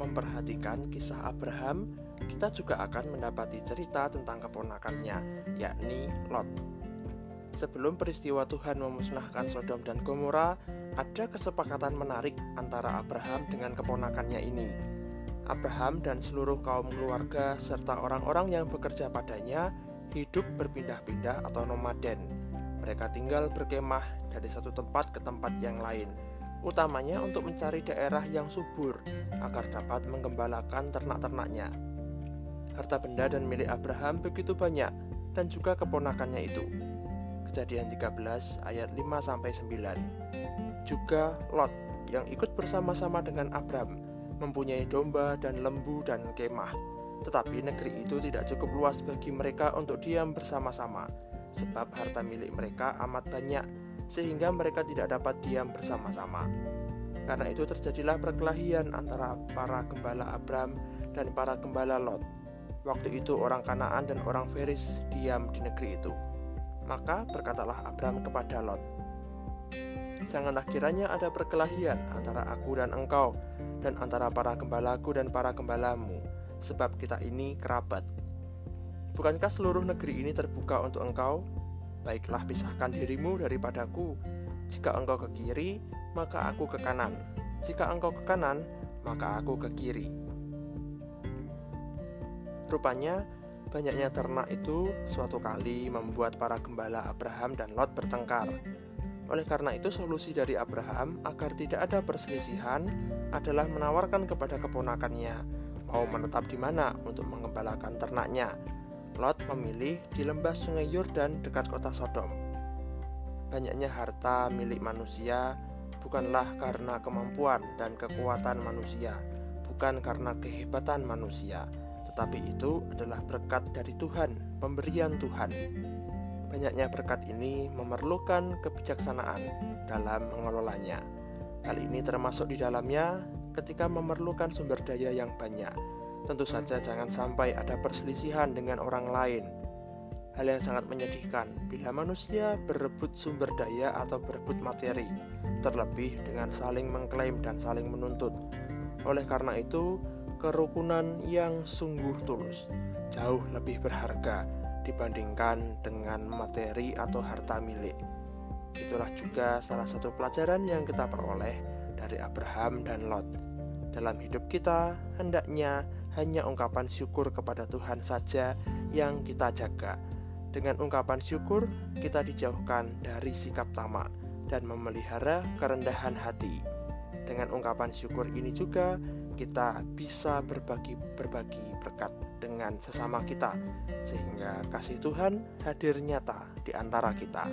memperhatikan kisah Abraham, kita juga akan mendapati cerita tentang keponakannya, yakni Lot. Sebelum peristiwa Tuhan memusnahkan Sodom dan Gomora, ada kesepakatan menarik antara Abraham dengan keponakannya ini. Abraham dan seluruh kaum keluarga serta orang-orang yang bekerja padanya hidup berpindah-pindah atau nomaden. Mereka tinggal berkemah dari satu tempat ke tempat yang lain, utamanya untuk mencari daerah yang subur agar dapat menggembalakan ternak-ternaknya. Harta benda dan milik Abraham begitu banyak dan juga keponakannya itu. Kejadian 13 ayat 5 sampai 9. Juga Lot yang ikut bersama-sama dengan Abram mempunyai domba dan lembu dan kemah. Tetapi negeri itu tidak cukup luas bagi mereka untuk diam bersama-sama sebab harta milik mereka amat banyak, sehingga mereka tidak dapat diam bersama-sama. Karena itu terjadilah perkelahian antara para gembala Abram dan para gembala Lot. Waktu itu orang Kanaan dan orang Feris diam di negeri itu. Maka berkatalah Abram kepada Lot, Janganlah kiranya ada perkelahian antara aku dan engkau, dan antara para gembalaku dan para gembalamu, sebab kita ini kerabat. Bukankah seluruh negeri ini terbuka untuk engkau? Baiklah pisahkan dirimu daripadaku. Jika engkau ke kiri, maka aku ke kanan. Jika engkau ke kanan, maka aku ke kiri. Rupanya, banyaknya ternak itu suatu kali membuat para gembala Abraham dan Lot bertengkar. Oleh karena itu, solusi dari Abraham agar tidak ada perselisihan adalah menawarkan kepada keponakannya mau menetap di mana untuk mengembalakan ternaknya. Lot memilih di lembah sungai Yordan dekat kota Sodom. Banyaknya harta milik manusia bukanlah karena kemampuan dan kekuatan manusia, bukan karena kehebatan manusia, tetapi itu adalah berkat dari Tuhan, pemberian Tuhan. Banyaknya berkat ini memerlukan kebijaksanaan dalam mengelolanya. Hal ini termasuk di dalamnya ketika memerlukan sumber daya yang banyak, Tentu saja jangan sampai ada perselisihan dengan orang lain. Hal yang sangat menyedihkan bila manusia berebut sumber daya atau berebut materi, terlebih dengan saling mengklaim dan saling menuntut. Oleh karena itu, kerukunan yang sungguh tulus jauh lebih berharga dibandingkan dengan materi atau harta milik. Itulah juga salah satu pelajaran yang kita peroleh dari Abraham dan Lot. Dalam hidup kita, hendaknya hanya ungkapan syukur kepada Tuhan saja yang kita jaga. Dengan ungkapan syukur, kita dijauhkan dari sikap tamak dan memelihara kerendahan hati. Dengan ungkapan syukur ini juga kita bisa berbagi berbagi berkat dengan sesama kita sehingga kasih Tuhan hadir nyata di antara kita.